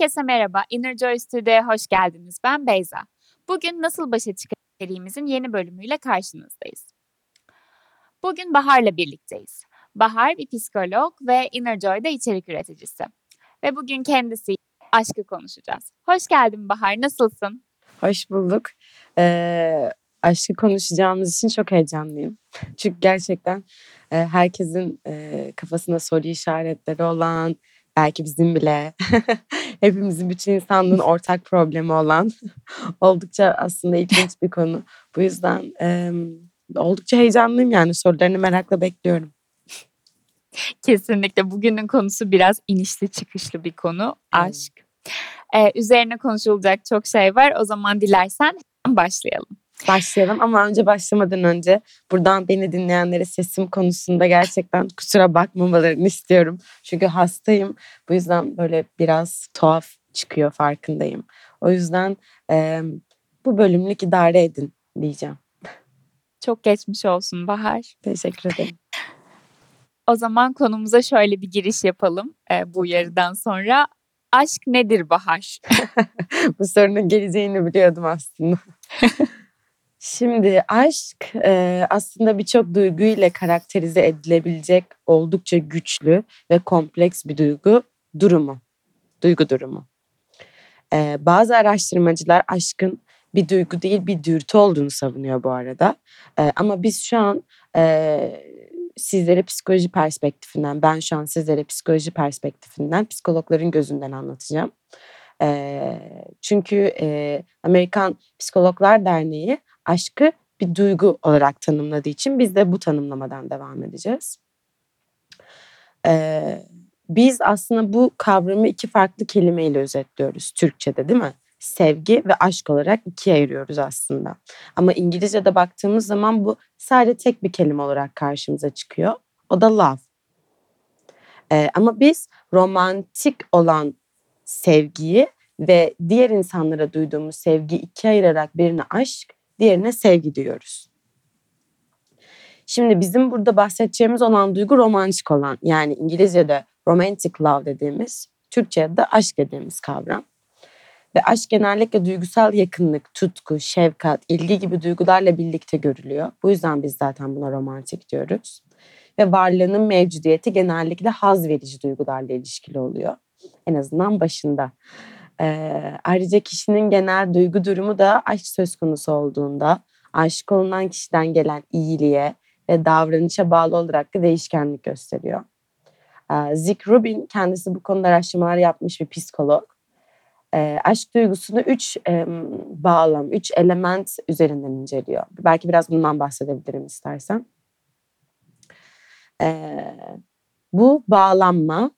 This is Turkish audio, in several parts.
Herkese merhaba. Inner Joy Studio'ya hoş geldiniz. Ben Beyza. Bugün Nasıl Başa Çıkar yeni bölümüyle karşınızdayız. Bugün Bahar'la birlikteyiz. Bahar bir psikolog ve Inner Joy'da içerik üreticisi. Ve bugün kendisi aşkı konuşacağız. Hoş geldin Bahar, nasılsın? Hoş bulduk. Ee, aşkı konuşacağımız için çok heyecanlıyım. Çünkü gerçekten e, herkesin e, kafasında soru işaretleri olan, belki bizim bile hepimizin bütün insanlığın ortak problemi olan oldukça aslında ilginç bir konu. Bu yüzden e, oldukça heyecanlıyım yani sorularını merakla bekliyorum. Kesinlikle bugünün konusu biraz inişli çıkışlı bir konu aşk. Ee, üzerine konuşulacak çok şey var. O zaman dilersen başlayalım. Başlayalım ama önce başlamadan önce buradan beni dinleyenlere sesim konusunda gerçekten kusura bakmamalarını istiyorum. Çünkü hastayım. Bu yüzden böyle biraz tuhaf çıkıyor farkındayım. O yüzden e, bu bölümlük idare edin diyeceğim. Çok geçmiş olsun Bahar. Teşekkür ederim. O zaman konumuza şöyle bir giriş yapalım e, bu yarıdan sonra. Aşk nedir Bahar? bu sorunun geleceğini biliyordum aslında. Şimdi aşk e, aslında birçok duygu ile karakterize edilebilecek oldukça güçlü ve kompleks bir duygu durumu. Duygu durumu. E, bazı araştırmacılar aşkın bir duygu değil bir dürtü olduğunu savunuyor bu arada. E, ama biz şu an e, sizlere psikoloji perspektifinden, ben şu an sizlere psikoloji perspektifinden, psikologların gözünden anlatacağım. E, çünkü e, Amerikan Psikologlar Derneği aşkı bir duygu olarak tanımladığı için biz de bu tanımlamadan devam edeceğiz. Ee, biz aslında bu kavramı iki farklı kelimeyle özetliyoruz Türkçe'de değil mi? Sevgi ve aşk olarak ikiye ayırıyoruz aslında. Ama İngilizce'de baktığımız zaman bu sadece tek bir kelime olarak karşımıza çıkıyor. O da love. Ee, ama biz romantik olan sevgiyi ve diğer insanlara duyduğumuz sevgiyi ikiye ayırarak birine aşk, diğerine sevgi diyoruz. Şimdi bizim burada bahsedeceğimiz olan duygu romantik olan yani İngilizce'de romantic love dediğimiz, Türkçe'de aşk dediğimiz kavram. Ve aşk genellikle duygusal yakınlık, tutku, şefkat, ilgi gibi duygularla birlikte görülüyor. Bu yüzden biz zaten buna romantik diyoruz. Ve varlığının mevcudiyeti genellikle haz verici duygularla ilişkili oluyor. En azından başında. Ee, ayrıca kişinin genel duygu durumu da aşk söz konusu olduğunda aşık olunan kişiden gelen iyiliğe ve davranışa bağlı olarak da değişkenlik gösteriyor. Ee, Zick Rubin kendisi bu konuda araştırmalar yapmış bir psikolog. Ee, aşk duygusunu üç e, bağlam, üç element üzerinden inceliyor. Belki biraz bundan bahsedebilirim istersen. Ee, bu bağlanma,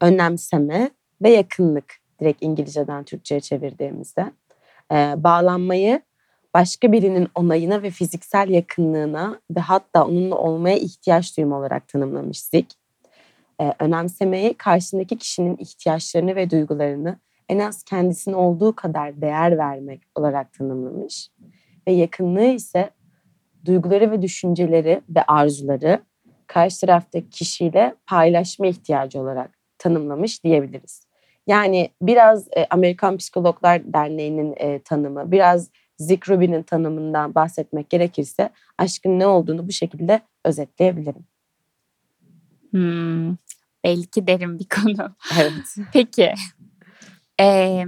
önemseme ve yakınlık direkt İngilizceden Türkçe'ye çevirdiğimizde. E, bağlanmayı başka birinin onayına ve fiziksel yakınlığına ve hatta onunla olmaya ihtiyaç duyma olarak tanımlamış Zick. E, önemsemeyi karşısındaki kişinin ihtiyaçlarını ve duygularını en az kendisine olduğu kadar değer vermek olarak tanımlamış. Ve yakınlığı ise duyguları ve düşünceleri ve arzuları karşı taraftaki kişiyle paylaşma ihtiyacı olarak tanımlamış diyebiliriz. Yani biraz e, Amerikan Psikologlar Derneği'nin e, tanımı, biraz Zick Rubin'in tanımından bahsetmek gerekirse aşkın ne olduğunu bu şekilde özetleyebilirim. Hmm, belki derin bir konu. Evet. Peki. Ee,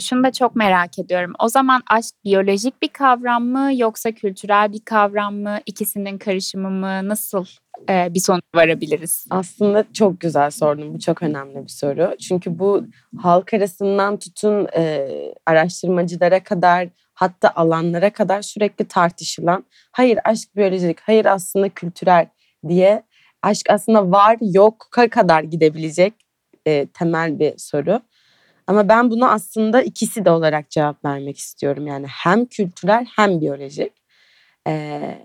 şunu da çok merak ediyorum. O zaman aşk biyolojik bir kavram mı yoksa kültürel bir kavram mı? İkisinin karışımı mı? Nasıl e, bir sonuç varabiliriz? Aslında çok güzel sordun. Bu çok önemli bir soru. Çünkü bu halk arasından tutun e, araştırmacılara kadar hatta alanlara kadar sürekli tartışılan hayır aşk biyolojik, hayır aslında kültürel diye aşk aslında var yok kadar gidebilecek e, temel bir soru. Ama ben bunu aslında ikisi de olarak cevap vermek istiyorum. Yani hem kültürel hem biyolojik. Ee,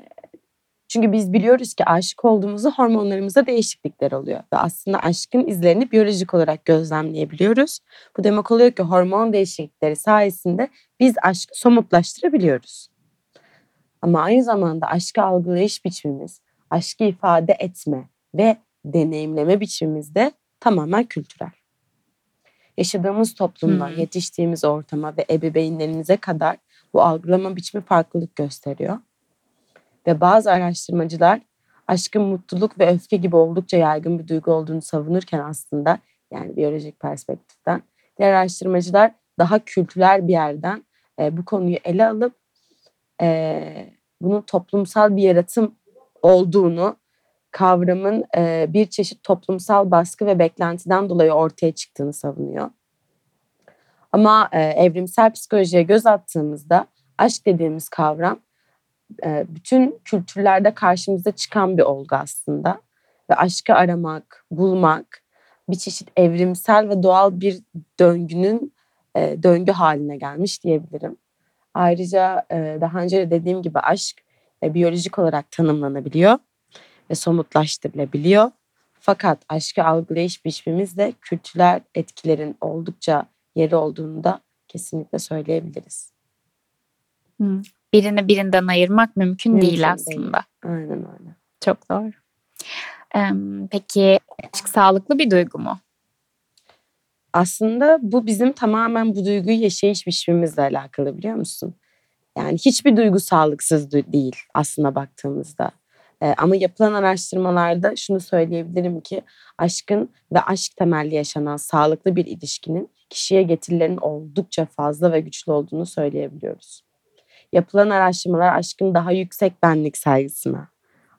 çünkü biz biliyoruz ki aşık olduğumuzda hormonlarımızda değişiklikler oluyor. Ve aslında aşkın izlerini biyolojik olarak gözlemleyebiliyoruz. Bu demek oluyor ki hormon değişiklikleri sayesinde biz aşkı somutlaştırabiliyoruz. Ama aynı zamanda aşkı algılayış biçimimiz, aşkı ifade etme ve deneyimleme biçimimiz de tamamen kültürel. Yaşadığımız toplumdan, Hımm. yetiştiğimiz ortama ve ebeveynlerimize kadar bu algılama biçimi farklılık gösteriyor. Ve bazı araştırmacılar aşkın mutluluk ve öfke gibi oldukça yaygın bir duygu olduğunu savunurken aslında yani biyolojik perspektiften diğer araştırmacılar daha kültürel bir yerden e, bu konuyu ele alıp e, bunun toplumsal bir yaratım olduğunu kavramın e, bir çeşit toplumsal baskı ve beklentiden dolayı ortaya çıktığını savunuyor. Ama e, evrimsel psikolojiye göz attığımızda aşk dediğimiz kavram e, bütün kültürlerde karşımıza çıkan bir olgu aslında. Ve aşkı aramak, bulmak bir çeşit evrimsel ve doğal bir döngünün e, döngü haline gelmiş diyebilirim. Ayrıca e, daha önce de dediğim gibi aşk e, biyolojik olarak tanımlanabiliyor ve somutlaştırılabiliyor. Fakat aşkı algılayış biçimimizde kültürel etkilerin oldukça yeri olduğunu da kesinlikle söyleyebiliriz. Birini birinden ayırmak mümkün, Mümkün değil değil. aslında. Aynen öyle. Çok doğru. Peki aşk sağlıklı bir duygu mu? Aslında bu bizim tamamen bu duyguyu yaşayış biçimimizle alakalı biliyor musun? Yani hiçbir duygu sağlıksız değil aslında baktığımızda. Ee, ama yapılan araştırmalarda şunu söyleyebilirim ki aşkın ve aşk temelli yaşanan sağlıklı bir ilişkinin kişiye getirilerinin oldukça fazla ve güçlü olduğunu söyleyebiliyoruz. Yapılan araştırmalar aşkın daha yüksek benlik saygısına,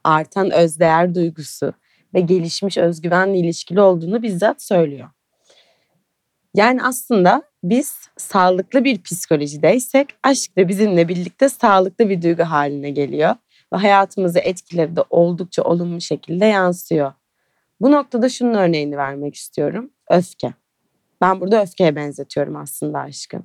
artan özdeğer duygusu ve gelişmiş özgüvenle ilişkili olduğunu bizzat söylüyor. Yani aslında biz sağlıklı bir psikolojideysek aşk da bizimle birlikte sağlıklı bir duygu haline geliyor ve hayatımızı etkileri de oldukça olumlu şekilde yansıyor. Bu noktada şunun örneğini vermek istiyorum. Öfke. Ben burada öfkeye benzetiyorum aslında aşkı.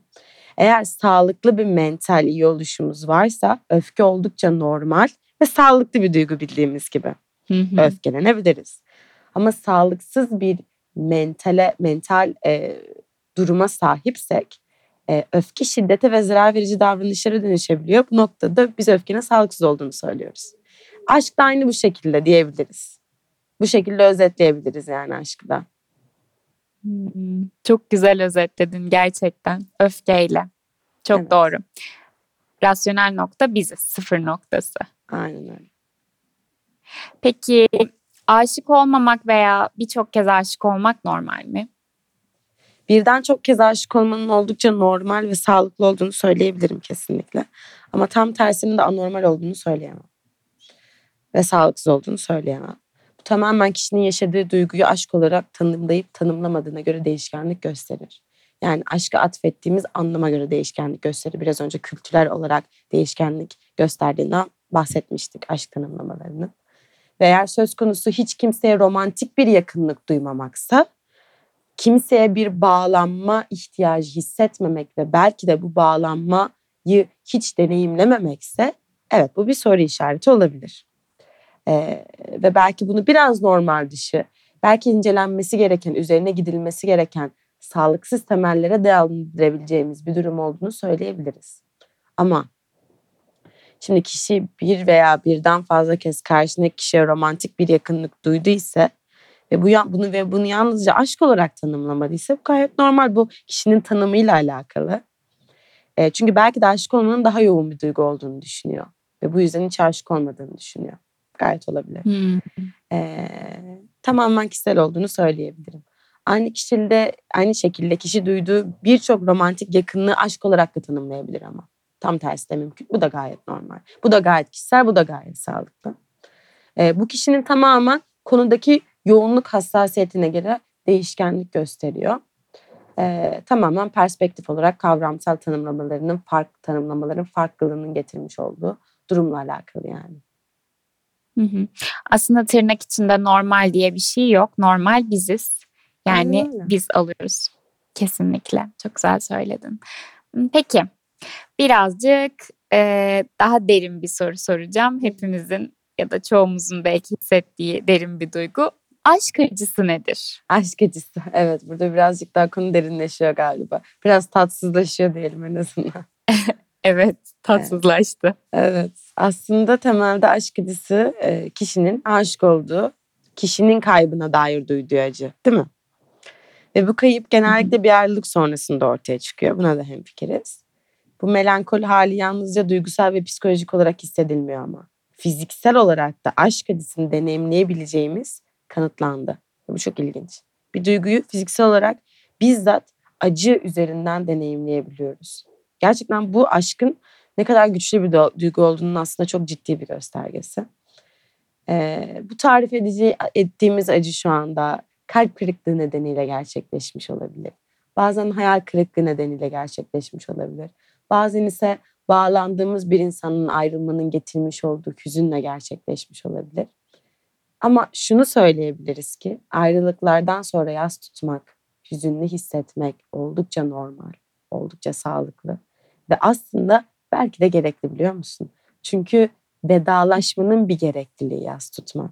Eğer sağlıklı bir mental iyi oluşumuz varsa öfke oldukça normal ve sağlıklı bir duygu bildiğimiz gibi Hı hı. öfkelenebiliriz. Ama sağlıksız bir mentale mental e, duruma sahipsek e, öfke şiddete ve zarar verici davranışlara dönüşebiliyor. Bu noktada biz öfkenin sağlıksız olduğunu söylüyoruz. Aşk da aynı bu şekilde diyebiliriz. Bu şekilde özetleyebiliriz yani aşkı da. Hımm. Çok güzel özetledin gerçekten öfkeyle. Çok Evet. doğru. Rasyonel nokta biziz, sıfır noktası. Aynen öyle. Peki aşık olmamak veya birçok kez aşık olmak normal mi? Birden çok kez aşık olmanın oldukça normal ve sağlıklı olduğunu söyleyebilirim kesinlikle. Ama tam tersinin de anormal olduğunu söyleyemem. Ve sağlıksız olduğunu söyleyemem. Bu tamamen kişinin yaşadığı duyguyu aşk olarak tanımlayıp tanımlamadığına göre değişkenlik gösterir. Yani aşkı atfettiğimiz anlama göre değişkenlik gösterir. Biraz önce kültürel olarak değişkenlik gösterdiğinden bahsetmiştik aşk tanımlamalarını. Ve eğer söz konusu hiç kimseye romantik bir yakınlık duymamaksa kimseye bir bağlanma ihtiyacı hissetmemek ve belki de bu bağlanmayı hiç deneyimlememekse evet bu bir soru işareti olabilir. Ee, ve belki bunu biraz normal dışı, belki incelenmesi gereken, üzerine gidilmesi gereken sağlıksız temellere değerlendirebileceğimiz bir durum olduğunu söyleyebiliriz. Ama şimdi kişi bir veya birden fazla kez karşındaki kişiye romantik bir yakınlık duyduysa ve bu bunu ve bunu yalnızca aşk olarak tanımlamadıysa bu gayet normal. Bu kişinin tanımıyla alakalı. E, çünkü belki de aşık olmanın daha yoğun bir duygu olduğunu düşünüyor ve bu yüzden hiç aşık olmadığını düşünüyor. Gayet olabilir. Hımm. E, tamamen kişisel olduğunu söyleyebilirim. Aynı kişide aynı şekilde kişi duyduğu birçok romantik yakınlığı aşk olarak da tanımlayabilir ama. Tam tersi de mümkün. Bu da gayet normal. Bu da gayet kişisel, bu da gayet sağlıklı. E, bu kişinin tamamen konudaki yoğunluk hassasiyetine göre değişkenlik gösteriyor. E, tamamen perspektif olarak kavramsal tanımlamalarının fark tanımlamaların farklılığının getirmiş olduğu durumla alakalı yani. Hı hı. Aslında tırnak içinde normal diye bir şey yok. Normal biziz. Yani biz alıyoruz. Kesinlikle. Çok güzel söyledin. Peki birazcık, eee, daha derin bir soru soracağım. Hepimizin ya da çoğumuzun belki hissettiği derin bir duygu. Aşk acısı nedir? Aşk acısı. Evet burada birazcık daha konu derinleşiyor galiba. Biraz tatsızlaşıyor diyelim en azından. Evet, tatsızlaştı. Evet. Aslında temelde aşk acısı e, kişinin aşık olduğu, kişinin kaybına dair duyduğu acı değil mi? Ve bu kayıp genellikle bir ayrılık sonrasında ortaya çıkıyor. Buna da hemfikiriz. Bu melankoli hali yalnızca duygusal ve psikolojik olarak hissedilmiyor ama. Fiziksel olarak da aşk acısını deneyimleyebileceğimiz kanıtlandı. Bu çok ilginç. Bir duyguyu fiziksel olarak bizzat acı üzerinden deneyimleyebiliyoruz. Gerçekten bu aşkın ne kadar güçlü bir duygu olduğunun aslında çok ciddi bir göstergesi. Ee, bu tarif edici, ettiğimiz acı şu anda kalp kırıklığı nedeniyle gerçekleşmiş olabilir. Bazen hayal kırıklığı nedeniyle gerçekleşmiş olabilir. Bazen ise bağlandığımız bir insanın ayrılmanın getirmiş olduğu hüzünle gerçekleşmiş olabilir. Ama şunu söyleyebiliriz ki ayrılıklardan sonra yas tutmak, hüzünlü hissetmek oldukça normal, oldukça sağlıklı ve aslında belki de gerekli biliyor musun? Çünkü vedalaşmanın bir gerekliliği yas tutmak.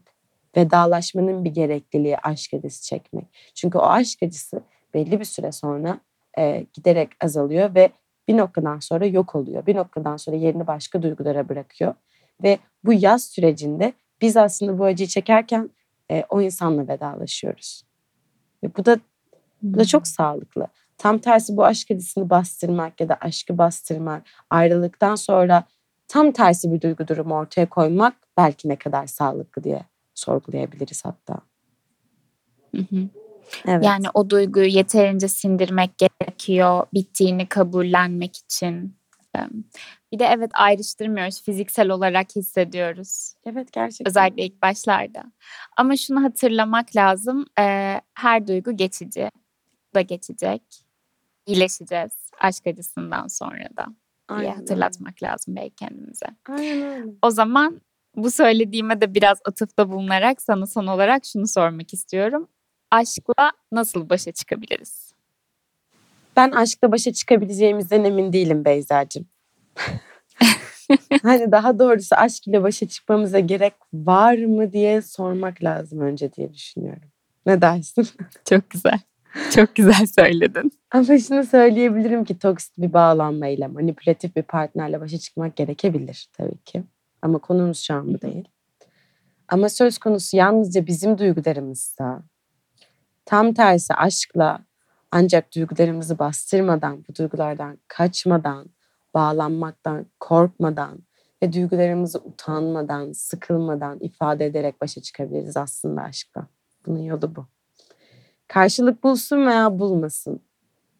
Vedalaşmanın bir gerekliliği aşk acısı çekmek. Çünkü o aşk acısı belli bir süre sonra e, giderek azalıyor ve bir noktadan sonra yok oluyor. Bir noktadan sonra yerini başka duygulara bırakıyor. Ve bu yaz sürecinde biz aslında bu acıyı çekerken e, o insanla vedalaşıyoruz. Ve bu da bu da çok sağlıklı. Tam tersi bu aşk acısını bastırmak ya da aşkı bastırmak, ayrılıktan sonra tam tersi bir duygu durumu ortaya koymak belki ne kadar sağlıklı diye sorgulayabiliriz hatta. Hı hı. Evet. Yani o duyguyu yeterince sindirmek gerekiyor bittiğini kabullenmek için. Bir de evet ayrıştırmıyoruz. Fiziksel olarak hissediyoruz. Evet gerçekten. Özellikle ilk başlarda. Ama şunu hatırlamak lazım. E, her duygu geçici. da geçecek. İyileşeceğiz aşk acısından sonra da. Aynen. diye hatırlatmak lazım belki kendimize. Aynen öyle. O zaman bu söylediğime de biraz atıfta bulunarak sana son olarak şunu sormak istiyorum. Aşkla nasıl başa çıkabiliriz? Ben aşkla başa çıkabileceğimizden emin değilim Beyza'cığım. hani daha doğrusu aşk ile başa çıkmamıza gerek var mı diye sormak lazım önce diye düşünüyorum. Ne dersin? Çok güzel. Çok güzel söyledin. Ama şunu söyleyebilirim ki toksit bir bağlanmayla, manipülatif bir partnerle başa çıkmak gerekebilir tabii ki. Ama konumuz şu an bu değil. Ama söz konusu yalnızca bizim duygularımızsa, tam tersi aşkla ancak duygularımızı bastırmadan, bu duygulardan kaçmadan, bağlanmaktan korkmadan ve duygularımızı utanmadan, sıkılmadan ifade ederek başa çıkabiliriz aslında aşkla. Bunun yolu bu. Karşılık bulsun veya bulmasın.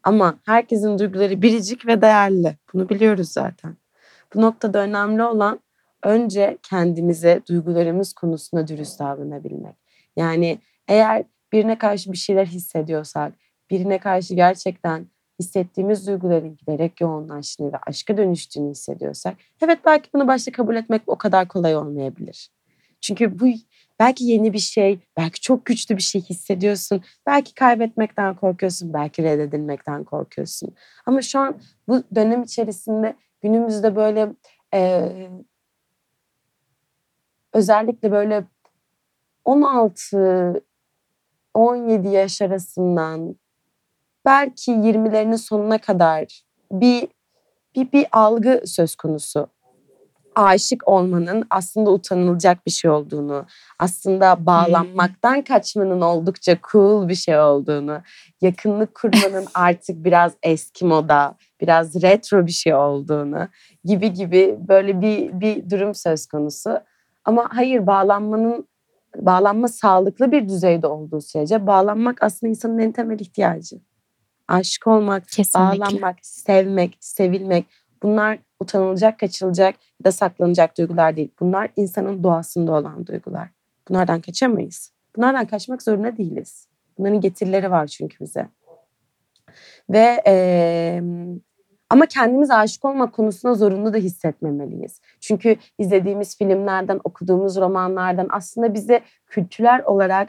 Ama herkesin duyguları biricik ve değerli. Bunu biliyoruz zaten. Bu noktada önemli olan önce kendimize duygularımız konusunda dürüst davranabilmek. Yani eğer birine karşı bir şeyler hissediyorsak, birine karşı gerçekten hissettiğimiz duyguların giderek yoğunlaştığını ve aşka dönüştüğünü hissediyorsak, evet belki bunu başta kabul etmek o kadar kolay olmayabilir. Çünkü bu belki yeni bir şey, belki çok güçlü bir şey hissediyorsun. Belki kaybetmekten korkuyorsun, belki reddedilmekten korkuyorsun. Ama şu an bu dönem içerisinde günümüzde böyle e, özellikle böyle 16 17 yaş arasından belki 20'lerinin sonuna kadar bir bir bir algı söz konusu. Aşık olmanın aslında utanılacak bir şey olduğunu, aslında bağlanmaktan kaçmanın oldukça cool bir şey olduğunu, yakınlık kurmanın artık biraz eski moda, biraz retro bir şey olduğunu gibi gibi böyle bir bir durum söz konusu. Ama hayır bağlanmanın bağlanma sağlıklı bir düzeyde olduğu sürece bağlanmak aslında insanın en temel ihtiyacı. Aşık olmak, Kesinlikle. bağlanmak, sevmek, sevilmek bunlar utanılacak, kaçılacak ya da saklanacak duygular değil. Bunlar insanın doğasında olan duygular. Bunlardan kaçamayız. Bunlardan kaçmak zorunda değiliz. Bunların getirileri var çünkü bize. Ve ee, ama kendimiz aşık olma konusunda zorunlu da hissetmemeliyiz. Çünkü izlediğimiz filmlerden, okuduğumuz romanlardan aslında bize kültürel olarak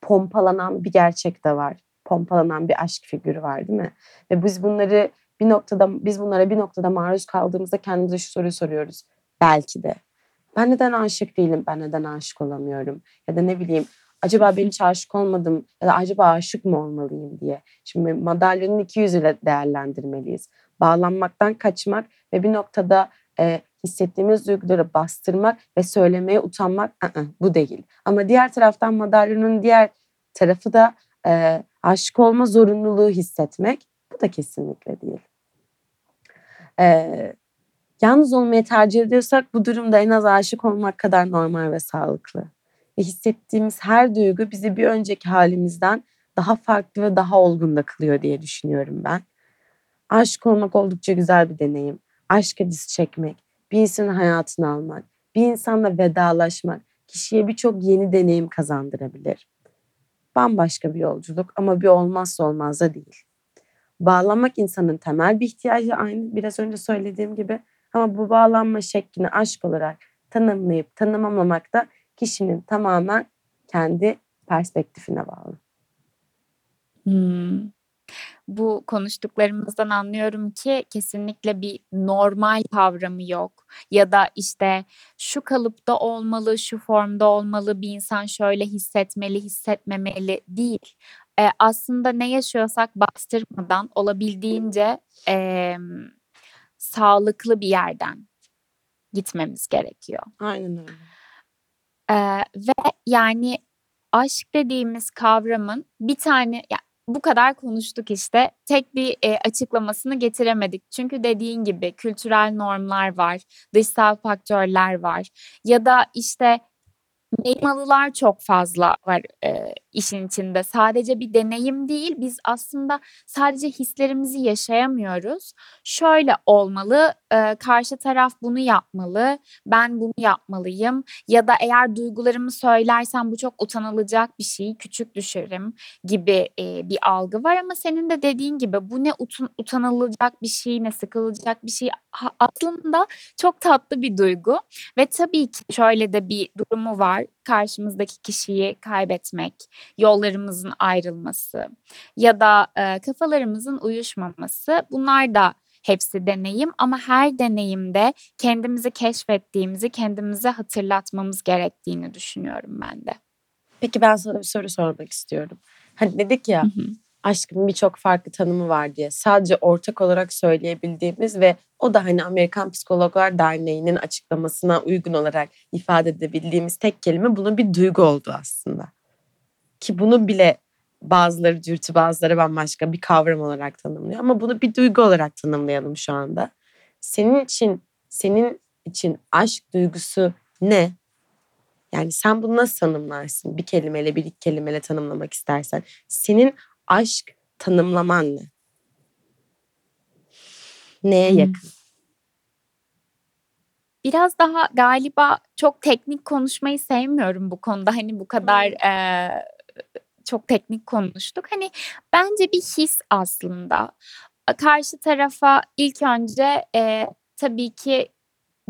pompalanan bir gerçek de var. Pompalanan bir aşk figürü var değil mi? Ve biz bunları bir noktada biz bunlara bir noktada maruz kaldığımızda kendimize şu soruyu soruyoruz. Belki de. Ben neden aşık değilim? Ben neden aşık olamıyorum? Ya da ne bileyim acaba ben hiç aşık olmadım ya da acaba aşık mı olmalıyım diye. Şimdi madalyonun iki yüzüyle değerlendirmeliyiz bağlanmaktan kaçmak ve bir noktada e, hissettiğimiz duyguları bastırmak ve söylemeye utanmak ı-ı, bu değil. Ama diğer taraftan madalyonun diğer tarafı da e, aşık olma zorunluluğu hissetmek bu da kesinlikle değil. E, yalnız olmayı tercih ediyorsak bu durumda en az aşık olmak kadar normal ve sağlıklı. Ve hissettiğimiz her duygu bizi bir önceki halimizden daha farklı ve daha olgun da kılıyor diye düşünüyorum ben. Aşık olmak oldukça güzel bir deneyim. Aşk acısı çekmek, bir insanın hayatını almak, bir insanla vedalaşmak kişiye birçok yeni deneyim kazandırabilir. Bambaşka bir yolculuk ama bir olmazsa olmaz da değil. Bağlanmak insanın temel bir ihtiyacı aynı biraz önce söylediğim gibi ama bu bağlanma şeklini aşk olarak tanımlayıp tanımlamamak da kişinin tamamen kendi perspektifine bağlı. Hmm. Bu konuştuklarımızdan anlıyorum ki kesinlikle bir normal kavramı yok ya da işte şu kalıpta olmalı, şu formda olmalı, bir insan şöyle hissetmeli, hissetmemeli değil. Eee, aslında ne yaşıyorsak bastırmadan olabildiğince, emm, sağlıklı bir yerden gitmemiz gerekiyor. Aynen öyle. Eee, ve yani aşk dediğimiz kavramın bir tane ya bu kadar konuştuk işte. Tek bir, eee, açıklamasını getiremedik. Çünkü dediğin gibi kültürel normlar var, dışsal faktörler var ya da işte Elmalılar çok fazla var, eee, işin içinde. Sadece bir deneyim değil, biz aslında sadece hislerimizi yaşayamıyoruz. Şöyle olmalı, eee, karşı taraf bunu yapmalı, ben bunu yapmalıyım ya da eğer duygularımı söylersem bu çok utanılacak bir şey, küçük düşerim gibi, eee, bir algı var ama senin de dediğin gibi bu ne utun utanılacak bir şey, ne sıkılacak bir şey. Aslında çok tatlı bir duygu ve tabii ki şöyle de bir durumu var karşımızdaki kişiyi kaybetmek, yollarımızın ayrılması ya da e, kafalarımızın uyuşmaması bunlar da hepsi deneyim ama her deneyimde kendimizi keşfettiğimizi kendimize hatırlatmamız gerektiğini düşünüyorum ben de. Peki ben sana bir soru sormak istiyorum. Hani dedik ya hı hı aşkın birçok farklı tanımı var diye sadece ortak olarak söyleyebildiğimiz ve o da hani Amerikan Psikologlar Derneği'nin açıklamasına uygun olarak ifade edebildiğimiz tek kelime bunun bir duygu oldu aslında. Ki bunu bile bazıları dürtü bazıları bambaşka bir kavram olarak tanımlıyor ama bunu bir duygu olarak tanımlayalım şu anda. Senin için senin için aşk duygusu ne? Yani sen bunu nasıl tanımlarsın? Bir kelimeyle, bir iki kelimeyle tanımlamak istersen. Senin aşk tanımlaman ne? Neye hmm. yakın? Biraz daha galiba çok teknik konuşmayı sevmiyorum bu konuda. Hani bu kadar hmm. e, çok teknik konuştuk. Hani bence bir his aslında. Karşı tarafa ilk önce e, tabii ki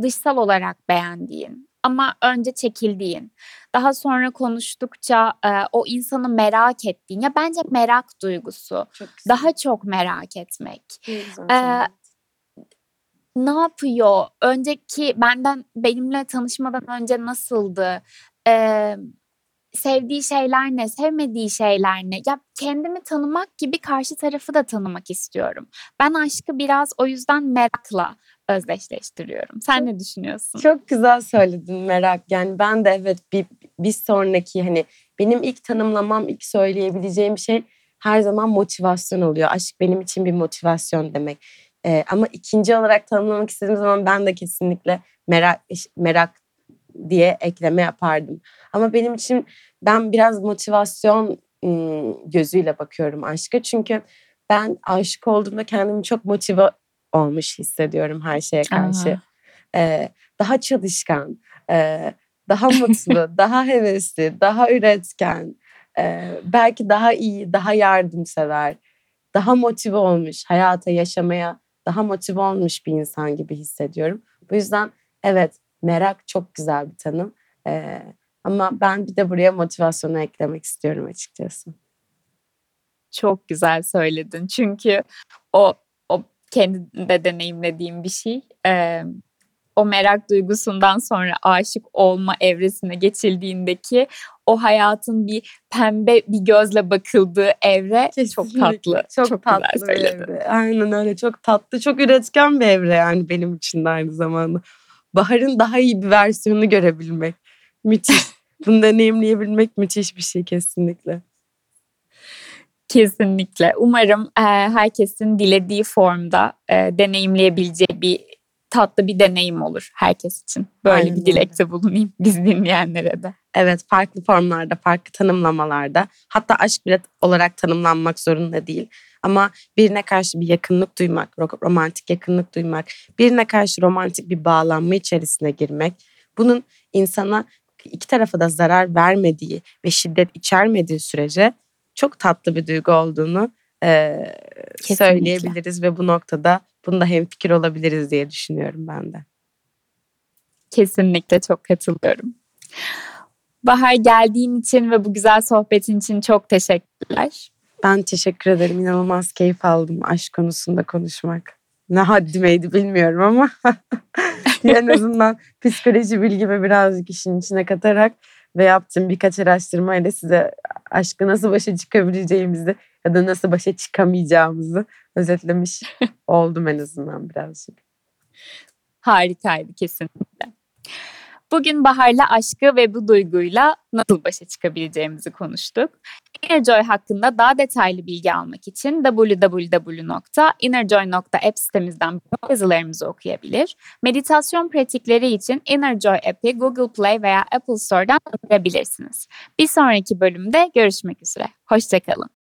dışsal olarak beğendiğin ama önce çekildiğin, daha sonra konuştukça e, o insanı merak ettiğin ya bence merak duygusu. Çok daha çok merak etmek. Ee, ne yapıyor? Önceki benden benimle tanışmadan önce nasıldı? Ee, sevdiği şeyler ne, sevmediği şeyler ne? Ya kendimi tanımak gibi karşı tarafı da tanımak istiyorum. Ben aşkı biraz o yüzden merakla özdeşleştiriyorum. Sen ne düşünüyorsun? Çok güzel söyledin merak. Yani ben de evet bir, bir sonraki hani benim ilk tanımlamam, ilk söyleyebileceğim şey her zaman motivasyon oluyor. Aşk benim için bir motivasyon demek. Ee, ama ikinci olarak tanımlamak istediğim zaman ben de kesinlikle merak merak diye ekleme yapardım. Ama benim için ben biraz motivasyon gözüyle bakıyorum aşka. Çünkü ben aşık olduğumda kendimi çok motive olmuş hissediyorum her şeye karşı. Ee, daha çalışkan, e, daha mutlu, daha hevesli, daha üretken, e, belki daha iyi, daha yardımsever, daha motive olmuş, hayata yaşamaya daha motive olmuş bir insan gibi hissediyorum. Bu yüzden evet merak çok güzel bir tanım. Ee, ama ben bir de buraya motivasyonu eklemek istiyorum açıkçası. Çok güzel söyledin. Çünkü o o kendinde deneyimlediğim bir şey. Ee, o merak duygusundan sonra aşık olma evresine geçildiğindeki o hayatın bir pembe bir gözle bakıldığı evre Kesinlikle. çok tatlı. Çok, çok tatlı güzel söyledin. Evre. Aynen öyle çok tatlı çok üretken bir evre yani benim için de aynı zamanda. Bahar'ın daha iyi bir versiyonunu görebilmek. Müthiş. Bunu deneyimleyebilmek müthiş bir şey kesinlikle. Kesinlikle. Umarım e, herkesin dilediği formda e, deneyimleyebileceği bir tatlı bir deneyim olur herkes için. Böyle Aynen bir dilekte bulunayım biz dinleyenlere de. Evet farklı formlarda, farklı tanımlamalarda hatta aşk bile olarak tanımlanmak zorunda değil. Ama birine karşı bir yakınlık duymak, ro- romantik yakınlık duymak, birine karşı romantik bir bağlanma içerisine girmek, bunun insana iki tarafa da zarar vermediği ve şiddet içermediği sürece çok tatlı bir duygu olduğunu Kesinlikle. söyleyebiliriz ve bu noktada bunda hemfikir olabiliriz diye düşünüyorum ben de. Kesinlikle çok katılıyorum. Bahar geldiğin için ve bu güzel sohbetin için çok teşekkürler. Ben teşekkür ederim. İnanılmaz keyif aldım aşk konusunda konuşmak. Ne haddimeydi bilmiyorum ama en azından psikoloji bilgimi birazcık işin içine katarak ve yaptığım birkaç araştırmayla size aşkı nasıl başa çıkabileceğimizi ya da nasıl başa çıkamayacağımızı özetlemiş oldum en azından birazcık. Harikaydı kesinlikle. Bugün Bahar'la aşkı ve bu duyguyla nasıl başa çıkabileceğimizi konuştuk. Innerjoy hakkında daha detaylı bilgi almak için www.innerjoy.app sitemizden yazılarımızı okuyabilir. Meditasyon pratikleri için Innerjoy app'i Google Play veya Apple Store'dan indirebilirsiniz. Bir sonraki bölümde görüşmek üzere. Hoşçakalın.